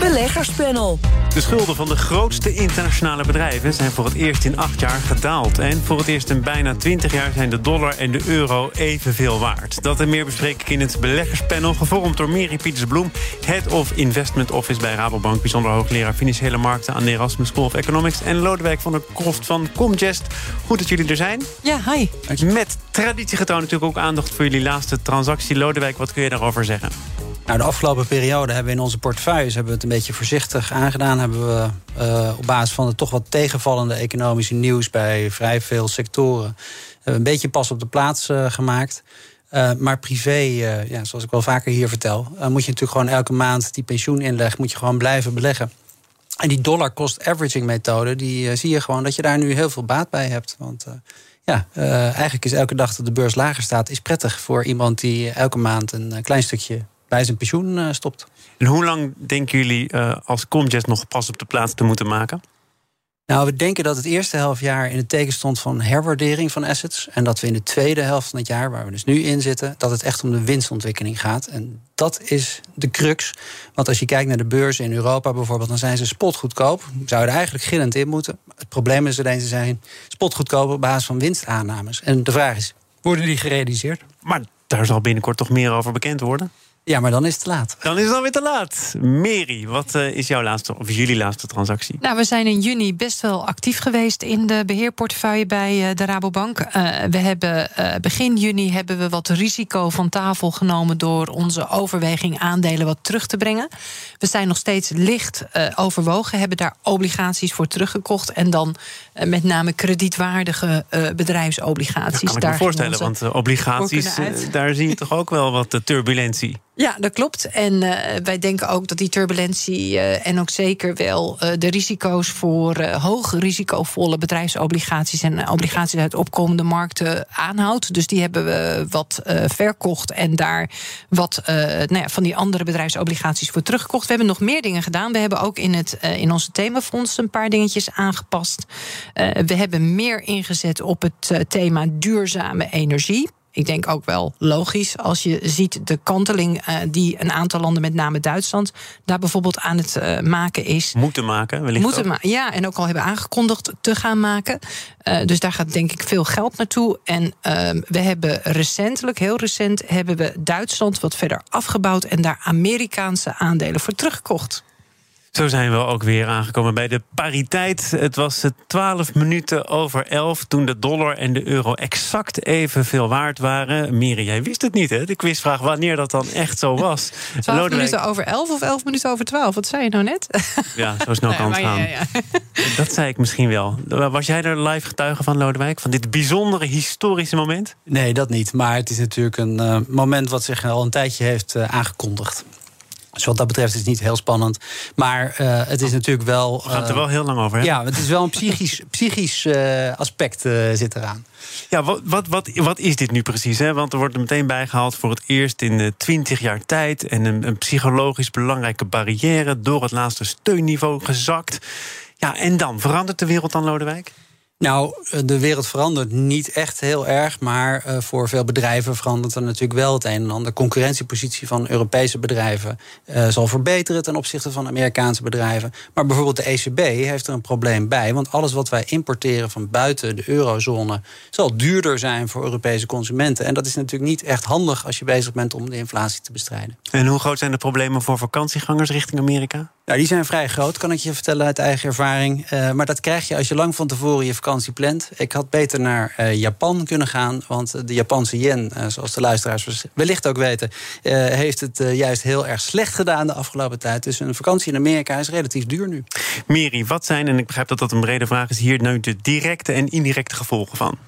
Beleggerspanel. De schulden van de grootste internationale bedrijven zijn voor het eerst in acht jaar gedaald. En voor het eerst in bijna twintig jaar zijn de dollar en de euro evenveel waard. Dat en meer bespreek ik in het beleggerspanel, gevormd door Mary Pietersbloem, Head of Investment Office bij Rabobank, bijzonder hoogleraar financiële markten aan de Erasmus School of Economics, en Lodewijk van der Kroft van Comgest. Goed dat jullie er zijn. Ja, hi. Met traditiegetrouw natuurlijk ook aandacht voor jullie laatste transactie. Lodewijk, wat kun je daarover zeggen? Nou, de afgelopen periode hebben we in onze portefeuilles hebben we het een beetje voorzichtig aangedaan. Hebben we uh, op basis van het toch wat tegenvallende economische nieuws bij vrij veel sectoren een beetje pas op de plaats uh, gemaakt. Uh, maar privé, ja, zoals ik wel vaker hier vertel, moet je natuurlijk gewoon elke maand die pensioen inleggen, moet je gewoon blijven beleggen. En die dollar cost averaging methode, die zie je gewoon dat je daar nu heel veel baat bij hebt. Want ja, eigenlijk is elke dag dat de beurs lager staat, is prettig voor iemand die elke maand een klein stukje bij zijn pensioen uh, stopt. En hoe lang denken jullie uh, als Comgest nog pas op de plaats te moeten maken? Nou, we denken dat het eerste helftjaar in het teken stond van herwaardering van assets. En dat we in de tweede helft van het jaar, waar we dus nu in zitten, dat het echt om de winstontwikkeling gaat. En dat is de crux. Want als je kijkt naar de beurzen in Europa bijvoorbeeld, dan zijn ze spotgoedkoop. Zouden er eigenlijk gillend in moeten. Het probleem is alleen, ze zijn spotgoedkoop op basis van winstaannames. En de vraag is: worden die gerealiseerd? Maar daar zal binnenkort toch meer over bekend worden? Ja, maar dan is het te laat. Dan is het alweer te laat. Mary, wat uh, is jouw laatste of jullie laatste transactie? Nou, we zijn in juni best wel actief geweest in de beheerportefeuille bij uh, de Rabobank. Uh, we hebben begin juni hebben we wat risico van tafel genomen door onze overweging aandelen wat terug te brengen. We zijn nog steeds licht overwogen, hebben daar obligaties voor teruggekocht en dan met name kredietwaardige bedrijfsobligaties. Dat kan ik daar me voorstellen, want obligaties, daar zie je toch ook wel wat turbulentie. Ja, dat klopt. En uh, wij denken ook dat die turbulentie uh, en ook zeker wel uh, de risico's voor hoge risicovolle bedrijfsobligaties en obligaties uit opkomende markten aanhoudt. Dus die hebben we wat verkocht en daar wat nou ja, van die andere bedrijfsobligaties voor teruggekocht. We hebben nog meer dingen gedaan. We hebben ook in, het, in onze themafonds een paar dingetjes aangepast. we hebben meer ingezet op het thema duurzame energie ik denk ook wel logisch als je ziet de kanteling uh, die een aantal landen, met name Duitsland, daar bijvoorbeeld aan het uh, maken is. Moeten maken, wellicht. Moeten ja, en ook al hebben aangekondigd te gaan maken. Uh, dus daar gaat denk ik veel geld naartoe. En ehm, we hebben recentelijk, heel recent, hebben we Duitsland wat verder afgebouwd en daar Amerikaanse aandelen voor teruggekocht. Zo zijn we ook weer aangekomen bij de pariteit. Het was 12 minuten over 11 toen de dollar en de euro exact evenveel waard waren. Miri, jij wist het niet, hè? De quizvraag wanneer dat dan echt zo was. 12 Lodewijk... minuten over 11 of 11 minuten over 12? Wat zei je nou net? Ja, zo snel kan het gaan. Ja, ja. Dat zei ik misschien wel. Was jij er live getuige van, Lodewijk? Van dit bijzondere historische moment? Nee, dat niet. Maar het is natuurlijk een uh, moment wat zich al een tijdje heeft uh, aangekondigd. Dus wat dat betreft is het niet heel spannend. Maar uh, het is natuurlijk wel. We gaan het er wel heel lang over hebben. Ja, het is wel een psychisch, psychisch uh, aspect uh, zit eraan. Ja, wat, wat, wat, wat is dit nu precies? Hè? Want er wordt er meteen bijgehaald voor het eerst in twintig jaar tijd. En een, een psychologisch belangrijke barrière door het laatste steunniveau gezakt. Ja, en dan verandert de wereld dan, Lodewijk? Nou, de wereld verandert niet echt heel erg. Maar uh, voor veel bedrijven verandert er natuurlijk wel het een en ander. De concurrentiepositie van Europese bedrijven uh, zal verbeteren ten opzichte van Amerikaanse bedrijven. Maar bijvoorbeeld de ECB heeft er een probleem bij. Want alles wat wij importeren van buiten de eurozone zal duurder zijn voor Europese consumenten. En dat is natuurlijk niet echt handig als je bezig bent om de inflatie te bestrijden. En hoe groot zijn de problemen voor vakantiegangers richting Amerika? Nou, die zijn vrij groot, kan ik je vertellen uit eigen ervaring. Uh, maar dat krijg je als je lang van tevoren je vakantie Ik had beter naar uh, Japan kunnen gaan, want de Japanse yen, uh, zoals de luisteraars wellicht ook weten, heeft het juist heel erg slecht gedaan de afgelopen tijd. Dus een vakantie in Amerika is relatief duur nu. Miri, wat zijn, en ik begrijp dat dat een brede vraag is, hier nu de directe en indirecte gevolgen van?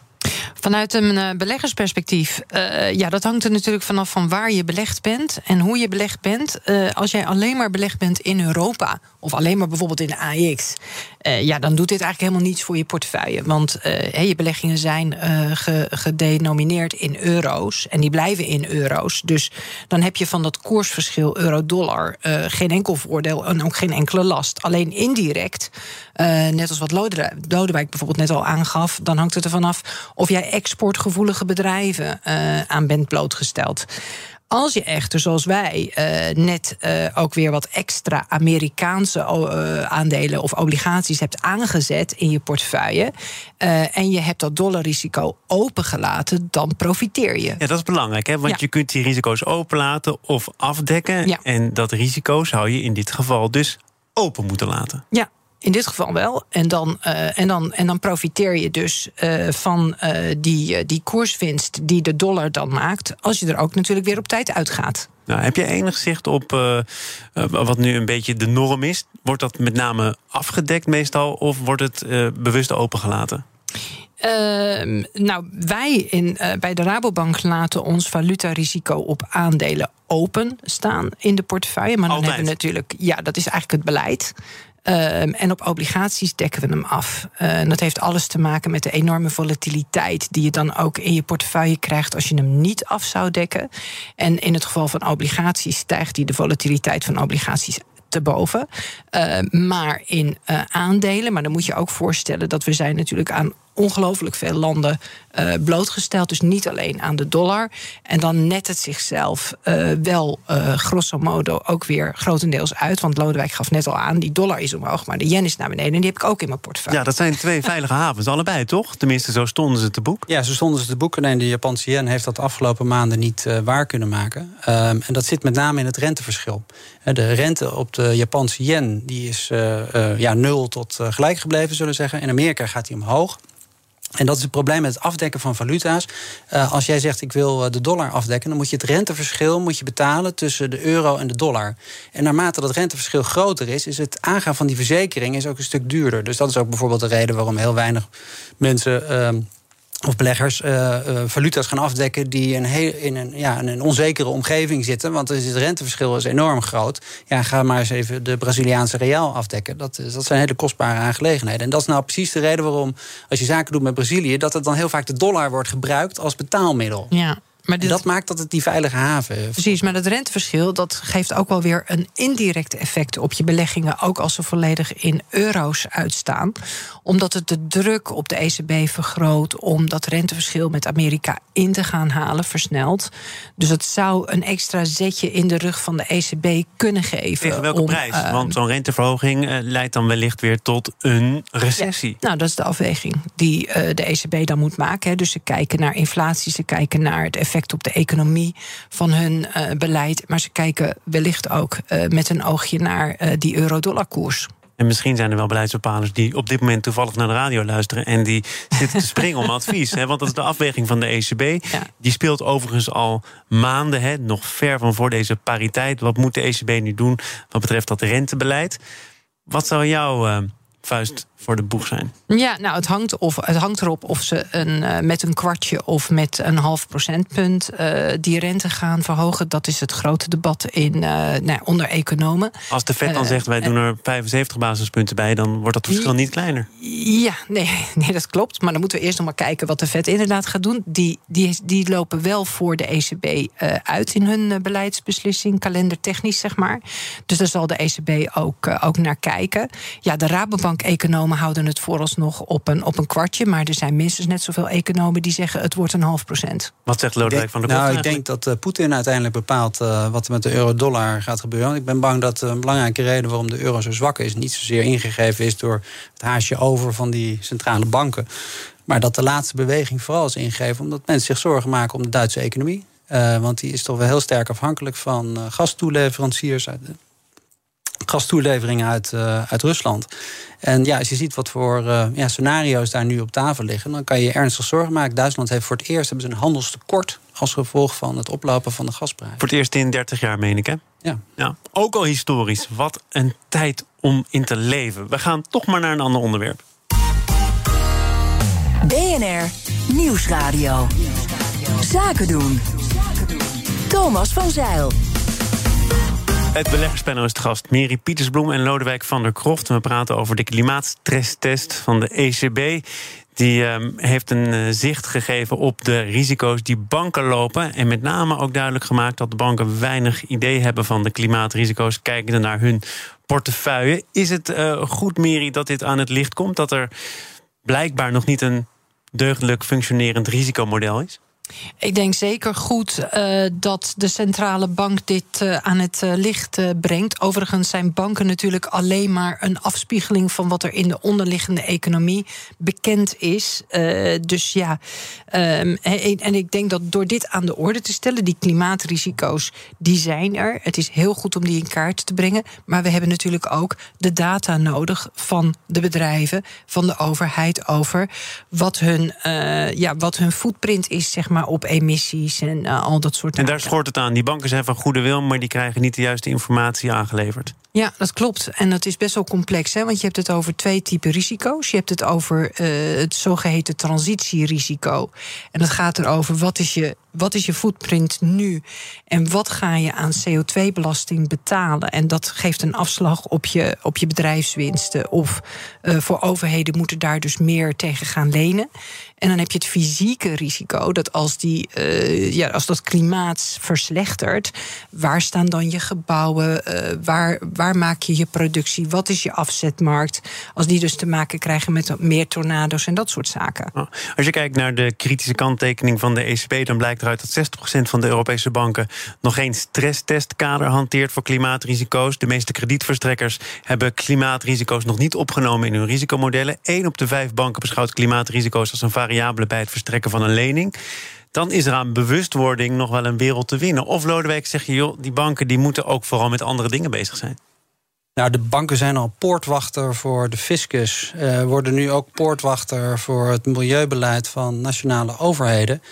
Vanuit een uh, beleggersperspectief, uh, ja, dat hangt er natuurlijk vanaf van waar je belegd bent en hoe je belegd bent. Uh, als jij alleen maar belegd bent in Europa of alleen maar bijvoorbeeld in de AX, ja, dan doet dit eigenlijk helemaal niets voor je portefeuille. Want je beleggingen zijn ge, gedenomineerd in euro's en die blijven in euro's. Dus dan heb je van dat koersverschil euro-dollar geen enkel voordeel en ook geen enkele last. Alleen indirect, net als wat Lodewijk bijvoorbeeld net al aangaf, dan hangt het ervan af of jij exportgevoelige bedrijven uh, aan bent blootgesteld. Als je echter, zoals wij, uh, net uh, ook weer wat extra Amerikaanse uh, aandelen of obligaties hebt aangezet in je portefeuille. en je hebt dat dollarrisico opengelaten, dan profiteer je. Ja, dat is belangrijk, hè? want ja. je kunt die risico's openlaten of afdekken. Ja. En dat risico zou je in dit geval dus open moeten laten. Ja, in dit geval wel. En dan, uh, en dan, en dan profiteer je dus uh, van uh, die, die koerswinst die de dollar dan maakt. Als je er ook natuurlijk weer op tijd uitgaat. Nou, heb je enig zicht op wat nu een beetje de norm is? Wordt dat met name afgedekt meestal of wordt het bewust opengelaten? Uh, nou, wij in, uh, bij de Rabobank laten ons valutarisico op aandelen open staan in de portefeuille. Maar dan Altijd. hebben we natuurlijk, ja, dat is eigenlijk het beleid. Um, en op obligaties dekken we hem af. En dat heeft alles te maken met de enorme volatiliteit die je dan ook in je portefeuille krijgt als je hem niet af zou dekken. En in het geval van obligaties stijgt die de volatiliteit van obligaties te boven. Uh, maar in uh, aandelen, maar dan moet je ook voorstellen dat we zijn natuurlijk aan ongelooflijk veel landen uh, blootgesteld. Dus niet alleen aan de dollar. En dan net het zichzelf uh, wel uh, grosso modo ook weer grotendeels uit. Want Lodewijk gaf net al aan, die dollar is omhoog, maar de yen is naar beneden. En die heb ik ook in mijn portefeuille. Ja, dat zijn twee veilige havens, allebei toch? Tenminste, zo stonden ze te boek. Ja, zo stonden ze te boek. En de Japanse yen heeft dat de afgelopen maanden niet waar kunnen maken. Um, en dat zit met name in het renteverschil. De rente op de Japanse yen die is ja, nul tot gelijk gebleven, zullen we zeggen. In Amerika gaat die omhoog. En dat is het probleem met het afdekken van valuta's. Uh, als jij zegt ik wil de dollar afdekken, dan moet je het renteverschil moet je betalen tussen de euro en de dollar. En naarmate dat renteverschil groter is, is het aangaan van die verzekering is ook een stuk duurder. Dus dat is ook bijvoorbeeld de reden waarom heel weinig mensen. Uh, of beleggers uh, valuta's gaan afdekken die in, heel, in, een, ja, een onzekere omgeving zitten. Want het renteverschil is enorm groot. Ja, ga maar eens even de Braziliaanse real afdekken. Dat, dat zijn hele kostbare aangelegenheden. En dat is nou precies de reden waarom, als je zaken doet met Brazilië, dat het dan heel vaak de dollar wordt gebruikt als betaalmiddel. Ja. Maar dit... dat maakt dat het die veilige haven heeft. Precies, maar dat renteverschil dat geeft ook wel weer een indirect effect op je beleggingen, ook als ze volledig in euro's uitstaan. Omdat het de druk op de ECB vergroot om dat renteverschil met Amerika in te gaan halen, versnelt. Dus het zou een extra zetje in de rug van de ECB kunnen geven. Tegen welke om, prijs? Uh, Want zo'n renteverhoging uh, leidt dan wellicht weer tot een recessie. Ja, nou, dat is de afweging die uh, de ECB dan moet maken. Hè. Dus ze kijken naar inflatie, ze kijken naar het effect op de economie van hun uh, beleid. Maar ze kijken wellicht ook uh, met een oogje naar uh, die euro-dollar-koers. En misschien zijn er wel beleidsbepalers die op dit moment toevallig naar de radio luisteren. en die zitten te springen om advies. Hè? Want dat is de afweging van de ECB. Ja. Die speelt overigens al maanden, hè, nog ver van voor deze pariteit. Wat moet de ECB nu doen wat betreft dat rentebeleid? Wat zou jouw vuist voor de boeg zijn? Ja, nou, het hangt, of, het hangt erop of ze een, uh, met een kwartje of met een half procentpunt uh, die rente gaan verhogen. Dat is het grote debat in, uh, nou, onder economen. Als de Fed dan zegt wij doen er 75 basispunten bij, dan wordt dat verschil niet kleiner. Ja, nee, nee, dat klopt. Maar dan moeten we eerst nog maar kijken wat de Fed inderdaad gaat doen. Die, die, die lopen wel voor de ECB uit in hun beleidsbeslissing, kalendertechnisch zeg maar. Dus daar zal de ECB ook, ook naar kijken. Ja, de Rabobank-economen houden het vooralsnog op een, op een kwartje. Maar er zijn minstens net zoveel economen die zeggen het wordt een half procent. Wat zegt Lodewijk van der Nou, Krocht ik denk dat uh, Poetin uiteindelijk bepaalt uh, wat er met de euro-dollar gaat gebeuren. Ik ben bang dat uh, een belangrijke reden waarom de euro zo zwak is, niet zozeer ingegeven is door het haasje over van die centrale banken. Maar dat de laatste beweging vooral is ingegeven omdat mensen zich zorgen maken om de Duitse economie. want die is toch wel heel sterk afhankelijk van gastoeleveranciers uit gastoeleveringen uit, uh, uit Rusland. En ja, als je ziet wat voor uh, ja, scenario's daar nu op tafel liggen, dan kan je ernstig zorgen maken. Duitsland heeft voor het eerst hebben ze een handelstekort als gevolg van het oplopen van de gasprijs. Voor het eerst in 30 jaar, meen ik, hè? Ja. ja. Ook al historisch. Wat een tijd om in te leven. We gaan toch maar naar een ander onderwerp. BNR Nieuwsradio. Zaken doen. Thomas van Zeil. Het beleggerspanel is gast. Mary Pietersbloem en Lodewijk van der Kroft. We praten over de klimaatstresstest van de ECB. Die um, heeft een uh, zicht gegeven op de risico's die banken lopen. En met name ook duidelijk gemaakt dat de banken weinig idee hebben van de klimaatrisico's. Kijkende naar hun portefeuille. Is het uh, goed, Mary, dat dit aan het licht komt? Dat er blijkbaar nog niet een deugdelijk functionerend risicomodel is? Ik denk zeker goed uh, dat de centrale bank dit uh, aan het uh, licht brengt. Overigens zijn banken natuurlijk alleen maar een afspiegeling van wat er in de onderliggende economie bekend is. dus ja, um, en ik denk dat door dit aan de orde te stellen, die klimaatrisico's, die zijn er. Het is heel goed om die in kaart te brengen. Maar we hebben natuurlijk ook de data nodig van de bedrijven, van de overheid over wat hun, ja, wat hun footprint is, zeg maar maar op emissies en uh, al dat soort dingen. En daar schort het aan. Die banken zijn van goede wil, maar die krijgen niet de juiste informatie aangeleverd. Ja, dat klopt. En dat is best wel complex, hè? want je hebt het over twee typen risico's. Je hebt het over uh, het zogeheten transitierisico. En dat gaat erover wat is je wat is je footprint nu en wat ga je aan CO2-belasting betalen? En dat geeft een afslag op je, op je bedrijfswinsten. Of uh, voor overheden moeten daar dus meer tegen gaan lenen. En dan heb je het fysieke risico dat als, die, uh, ja, als dat klimaat verslechtert, waar staan dan je gebouwen? Waar, waar maak je je productie? Wat is je afzetmarkt? Als die dus te maken krijgen met meer tornado's en dat soort zaken. Als je kijkt naar de kritische kanttekening van de ECB, dan blijkt eruit dat 60% van de Europese banken nog geen stresstestkader hanteert voor klimaatrisico's. De meeste kredietverstrekkers hebben klimaatrisico's nog niet opgenomen in hun risicomodellen. Eén op de vijf banken beschouwt klimaatrisico's als een variabele bij het verstrekken van een lening dan is er aan bewustwording nog wel een wereld te winnen. Of Lodewijk zeg je, joh, die banken die moeten ook vooral met andere dingen bezig zijn. Nou, de banken zijn al poortwachter voor de fiscus. Uh, worden nu ook poortwachter voor het milieubeleid van nationale overheden.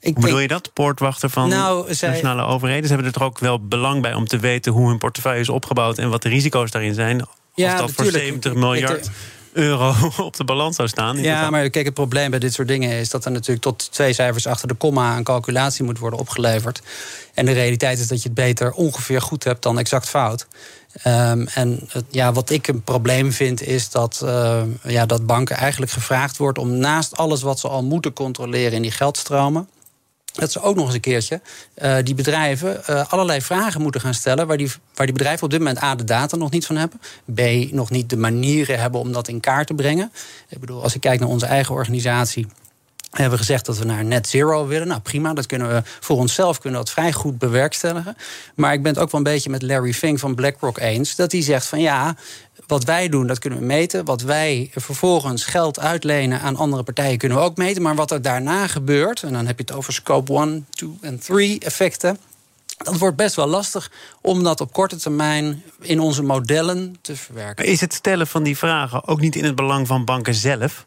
Ik hoe bedoel je dat? Poortwachter van nou, zij... nationale overheden? Ze hebben er toch ook wel belang bij om te weten hoe hun portefeuille is opgebouwd en wat de risico's daarin zijn. Ja, Als dat voor 70 miljard euro op de balans zou staan. Ja, maar kijk, het probleem bij dit soort dingen is dat er natuurlijk tot twee cijfers achter de komma een calculatie moet worden opgeleverd. En de realiteit is dat je het beter ongeveer goed hebt dan exact fout. Um, en ja, wat ik een probleem vind, is dat, uh, ja, dat banken eigenlijk gevraagd wordt om naast alles wat ze al moeten controleren in die geldstromen dat ze ook nog eens een keertje uh, die bedrijven uh, allerlei vragen moeten gaan stellen. Waar die, waar die bedrijven op dit moment A, de data nog niet van hebben. B, nog niet de manieren hebben om dat in kaart te brengen. Ik bedoel, als ik kijk naar onze eigen organisatie hebben we gezegd dat we naar net zero willen. Nou prima, dat kunnen we voor onszelf kunnen dat vrij goed bewerkstelligen. Maar ik ben het ook wel een beetje met Larry Fink van BlackRock eens. Dat hij zegt van ja, wat wij doen, dat kunnen we meten. Wat wij vervolgens geld uitlenen aan andere partijen, kunnen we ook meten. Maar wat er daarna gebeurt, en dan heb je het over scope 1, 2 en 3 effecten. Dat wordt best wel lastig om dat op korte termijn in onze modellen te verwerken. Is het stellen van die vragen ook niet in het belang van banken zelf?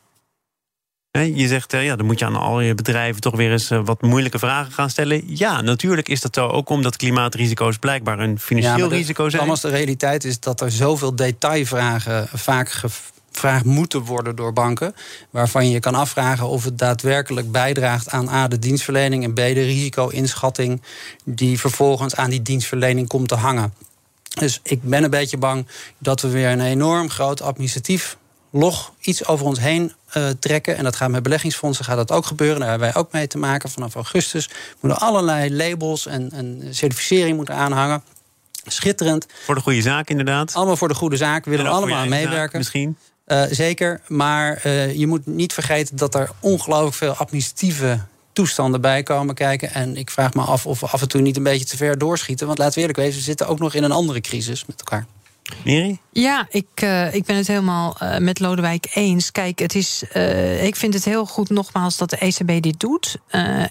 Je zegt, eh, ja, dan moet je aan al je bedrijven toch weer eens eh, wat moeilijke vragen gaan stellen. Ja, natuurlijk is dat zo. Ook omdat klimaatrisico's blijkbaar een financieel ja, risico zijn. Thomas, de realiteit is dat er zoveel detailvragen vaak gevraagd moeten worden door banken. Waarvan je kan afvragen of het daadwerkelijk bijdraagt aan A, de dienstverlening en B, de risico-inschatting die vervolgens aan die dienstverlening komt te hangen. Dus ik ben een beetje bang dat we weer een enorm groot administratief log iets over ons heen uh, trekken. En dat gaat met beleggingsfondsen gaat dat ook gebeuren. Daar hebben wij ook mee te maken. Vanaf augustus moeten allerlei labels en, en certificering moeten aanhangen. Schitterend. Voor de goede zaak, inderdaad. Allemaal voor de goede zaak. We willen allemaal aan meewerken. misschien. Uh, zeker, maar uh, je moet niet vergeten dat er ongelooflijk veel administratieve toestanden bij komen kijken. En ik vraag me af of we af en toe niet een beetje te ver doorschieten. Want laten we eerlijk wezen, we zitten ook nog in een andere crisis met elkaar. Miri? Ja, ik, uh, ik ben het helemaal uh, met Lodewijk eens. Kijk, het is, uh, ik vind het heel goed nogmaals dat de ECB dit doet.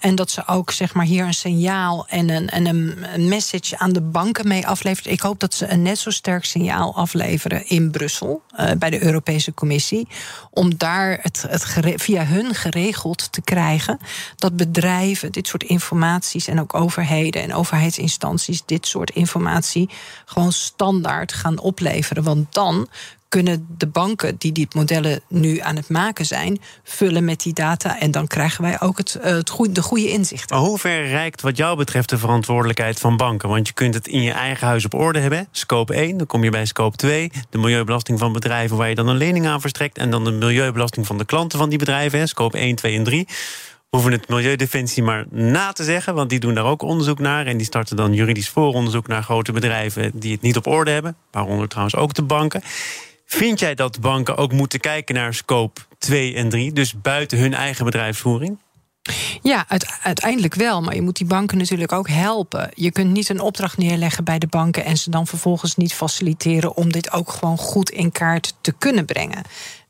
en dat ze ook zeg maar, hier een signaal en, een, en een message aan de banken mee aflevert. Ik hoop dat ze een net zo sterk signaal afleveren in Brussel bij de Europese Commissie. Om daar het, het via hun geregeld te krijgen dat bedrijven dit soort informaties en ook overheden en overheidsinstanties dit soort informatie gewoon standaard gaan opleveren. Want dan kunnen de banken die die modellen nu aan het maken zijn, vullen met die data. En dan krijgen wij ook het, eh, het goede, de goede inzichten. Maar hoe ver reikt wat jou betreft de verantwoordelijkheid van banken? Want je kunt het in je eigen huis op orde hebben. Scope 1, dan kom je bij scope 2. De milieubelasting van bedrijven waar je dan een lening aan verstrekt. En dan de milieubelasting van de klanten van die bedrijven. Scope 1, 2 en 3 hoeven het Milieudefensie maar na te zeggen, want die doen daar ook onderzoek naar. En die starten dan juridisch vooronderzoek naar grote bedrijven die het niet op orde hebben. Waaronder trouwens ook de banken. Vind jij dat banken ook moeten kijken naar scope 2 en 3, dus buiten hun eigen bedrijfsvoering? Ja, uiteindelijk wel. Maar je moet die banken natuurlijk ook helpen. Je kunt niet een opdracht neerleggen bij de banken en ze dan vervolgens niet faciliteren om dit ook gewoon goed in kaart te kunnen brengen.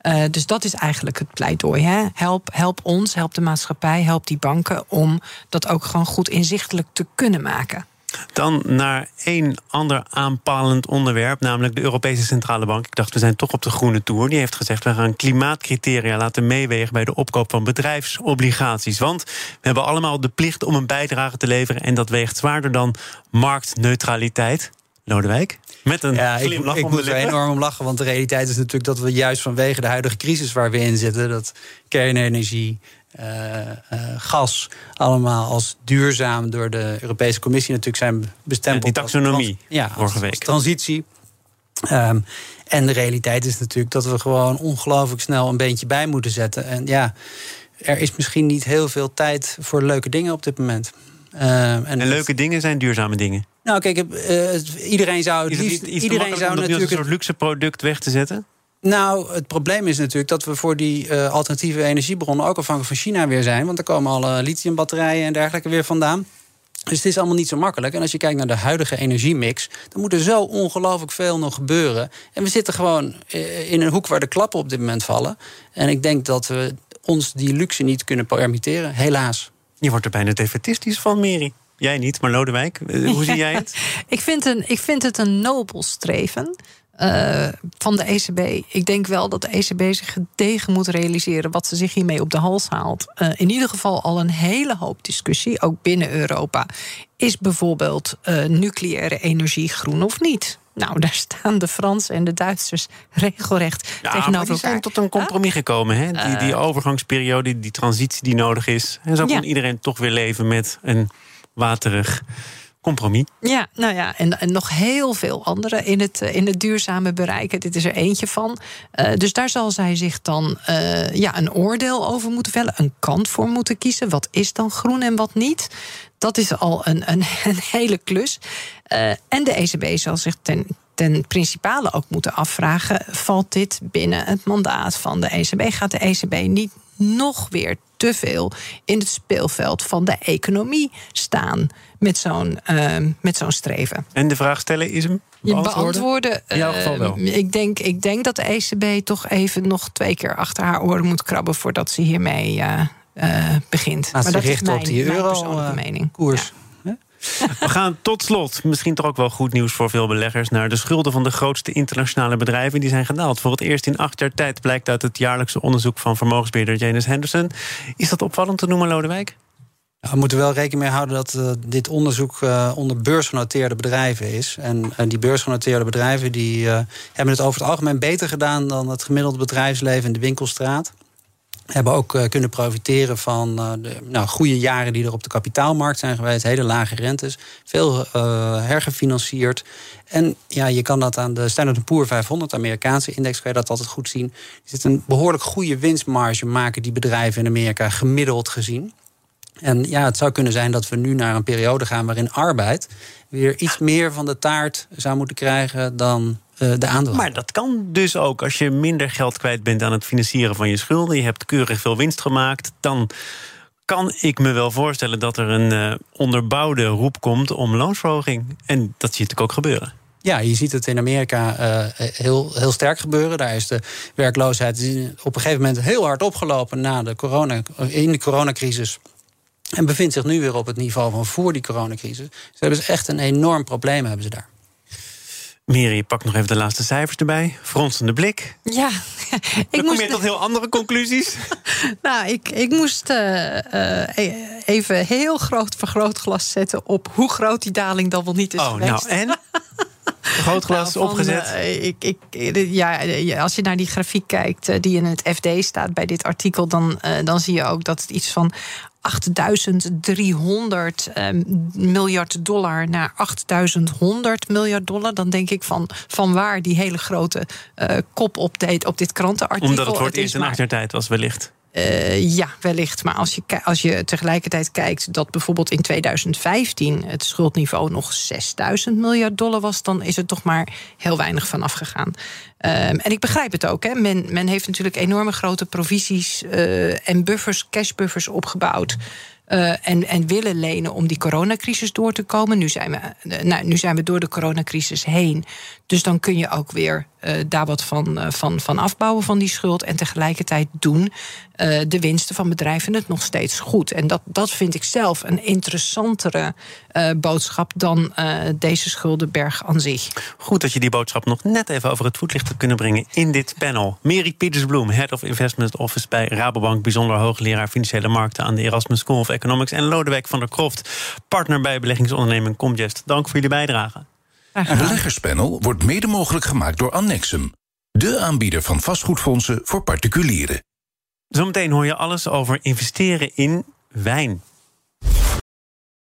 Uh, dus dat is eigenlijk het pleidooi. Hè? Help, help ons, help de maatschappij, help die banken om dat ook gewoon goed inzichtelijk te kunnen maken. Dan naar één ander aanpalend onderwerp, namelijk de Europese Centrale Bank. Ik dacht, we zijn toch op de groene toer. Die heeft gezegd, we gaan klimaatcriteria laten meewegen bij de opkoop van bedrijfsobligaties. Want we hebben allemaal de plicht om een bijdrage te leveren en dat weegt zwaarder dan marktneutraliteit. Lodewijk? Met een ja, ik, ik moet er enorm om lachen, want de realiteit is natuurlijk dat we juist vanwege de huidige crisis waar we in zitten, dat kernenergie, uh, uh, gas allemaal als duurzaam door de Europese Commissie natuurlijk zijn bestempeld. Ja, die taxonomie als, ja, vorige week. Als transitie. Um, en de realiteit is natuurlijk dat we gewoon ongelooflijk snel een beentje bij moeten zetten. En ja, er is misschien niet heel veel tijd voor leuke dingen op dit moment. Uh, en, en leuke dingen zijn duurzame dingen. Nou, kijk, uh, iedereen zou het liefst. Iedereen zou natuurlijk een soort luxe product weg te zetten. Nou, het probleem is natuurlijk dat we voor die uh, alternatieve energiebronnen ook afhankelijk van China weer zijn. Want er komen alle lithiumbatterijen en dergelijke weer vandaan. Dus het is allemaal niet zo makkelijk. En als je kijkt naar de huidige energiemix, dan moet er zo ongelooflijk veel nog gebeuren. En we zitten gewoon eh, in een hoek waar de klappen op dit moment vallen. En ik denk dat we ons die luxe niet kunnen permitteren, helaas. Je wordt er bijna defetistisch van, Meri. Jij niet, maar Lodewijk, eh, hoe zie jij het? ik, vind een, ik vind het een nobel streven. Uh, van de ECB. Ik denk wel dat de ECB zich gedegen moet realiseren wat ze zich hiermee op de hals haalt. Uh, in ieder geval al een hele hoop discussie, ook binnen Europa. Is bijvoorbeeld nucleaire energie groen of niet? Nou, daar staan de Fransen en de Duitsers regelrecht ja, tegenover elkaar. zijn tot een compromis gekomen. Hè? Die, die overgangsperiode, die transitie die nodig is. En zo kan iedereen toch weer leven met een waterig compromis. Ja, nou ja, en, en nog heel veel andere in het, eh, in het duurzame bereiken. Dit is er eentje van. Uh, dus daar zal zij zich dan uh, ja, een oordeel over moeten vellen, een kant voor moeten kiezen. Wat is dan groen en wat niet? Dat is al een, een, een hele klus. Uh, en de ECB zal zich ten, ten principale ook moeten afvragen: valt dit binnen het mandaat van de ECB? Gaat de ECB niet nog weer te veel in het speelveld van de economie staan met zo'n uh, met zo'n streven. En de vraag stellen is hem beantwoorden? In jouw geval wel. Uh, ik, denk, ik denk dat de ECB toch even nog twee keer achter haar oren moet krabben voordat ze hiermee uh, begint. Maar, maar dat richt op die euro-koers. We gaan tot slot, misschien toch ook wel goed nieuws voor veel beleggers, naar de schulden van de grootste internationale bedrijven. Die zijn gedaald. Voor het eerst in acht jaar tijd blijkt uit het jaarlijkse onderzoek van vermogensbeheerder Janus Henderson. Is dat opvallend te noemen, Lodewijk? we moeten wel rekening mee houden dat uh, dit onderzoek uh, onder beursgenoteerde bedrijven is. En uh, die beursgenoteerde bedrijven die, hebben het over het algemeen beter gedaan dan het gemiddelde bedrijfsleven in de winkelstraat hebben ook uh, kunnen profiteren van uh, de nou, goede jaren die er op de kapitaalmarkt zijn geweest. Hele lage rentes, veel uh, hergefinancierd. En ja, je kan dat aan de Standard Poor's 500, Amerikaanse index, kan je dat altijd goed zien. Er zit een behoorlijk goede winstmarge maken die bedrijven in Amerika gemiddeld gezien. En ja, het zou kunnen zijn dat we nu naar een periode gaan waarin arbeid weer iets meer van de taart zou moeten krijgen dan de aandeel. Maar dat kan dus ook als je minder geld kwijt bent aan het financieren van je schulden. Je hebt keurig veel winst gemaakt. Dan kan ik me wel voorstellen dat er een uh, onderbouwde roep komt om loonsverhoging. En dat zie je natuurlijk ook gebeuren. Ja, je ziet het in Amerika uh, heel, heel sterk gebeuren. Daar is de werkloosheid op een gegeven moment heel hard opgelopen na de corona, in de coronacrisis. En bevindt zich nu weer op het niveau van voor die coronacrisis. Ze hebben echt een enorm probleem hebben ze daar. Miri, pak nog even de laatste cijfers erbij. Fronsende blik. Ja. ik Dan kom je tot heel andere conclusies. nou, ik, ik moest uh, uh, even heel groot vergrootglas zetten... op hoe groot die daling dan wel niet is oh, geweest. Nou, en? Grootglas Nou, van, opgezet. eh, ik, ik, ja, als je naar die grafiek kijkt eh, die in het FD staat bij dit artikel, dan, eh, dan zie je ook dat het iets van 8300 eh, miljard dollar naar 8100 miljard dollar. Dan denk ik van, van waar die hele grote eh kop-update op dit krantenartikel. Omdat het is eerst in maar- acht jaar tijd was, wellicht. Eh, ja, wellicht. Maar als je, als je tegelijkertijd kijkt dat bijvoorbeeld in 2015 het schuldniveau nog 6000 miljard dollar was, dan is er toch maar heel weinig van afgegaan. Ehm, en ik begrijp het ook. Hè. Men, men heeft natuurlijk enorme grote provisies eh, en buffers, cashbuffers opgebouwd. Eh, en, en willen lenen om die coronacrisis door te komen. Nu zijn, we, eh, nou, nu zijn we door de coronacrisis heen. Dus dan kun je ook weer eh, daar wat van, van, van afbouwen van die schuld. En tegelijkertijd doen de winsten van bedrijven het nog steeds goed. En dat, dat vind ik zelf een interessantere eh, boodschap dan eh, deze schuldenberg aan zich. Goed dat je die boodschap nog net even over het voetlicht hebt kunnen brengen in dit panel. Mary Pietersbloem, Head of Investment Office bij Rabobank, bijzonder hoogleraar financiële markten aan de Erasmus School of Economics. En Lodewijk van der Kroft, partner bij beleggingsonderneming Comgest. Dank voor jullie bijdrage. Een beleggerspanel wordt mede mogelijk gemaakt door Annexum, de aanbieder van vastgoedfondsen voor particulieren. Zometeen hoor je alles over investeren in wijn.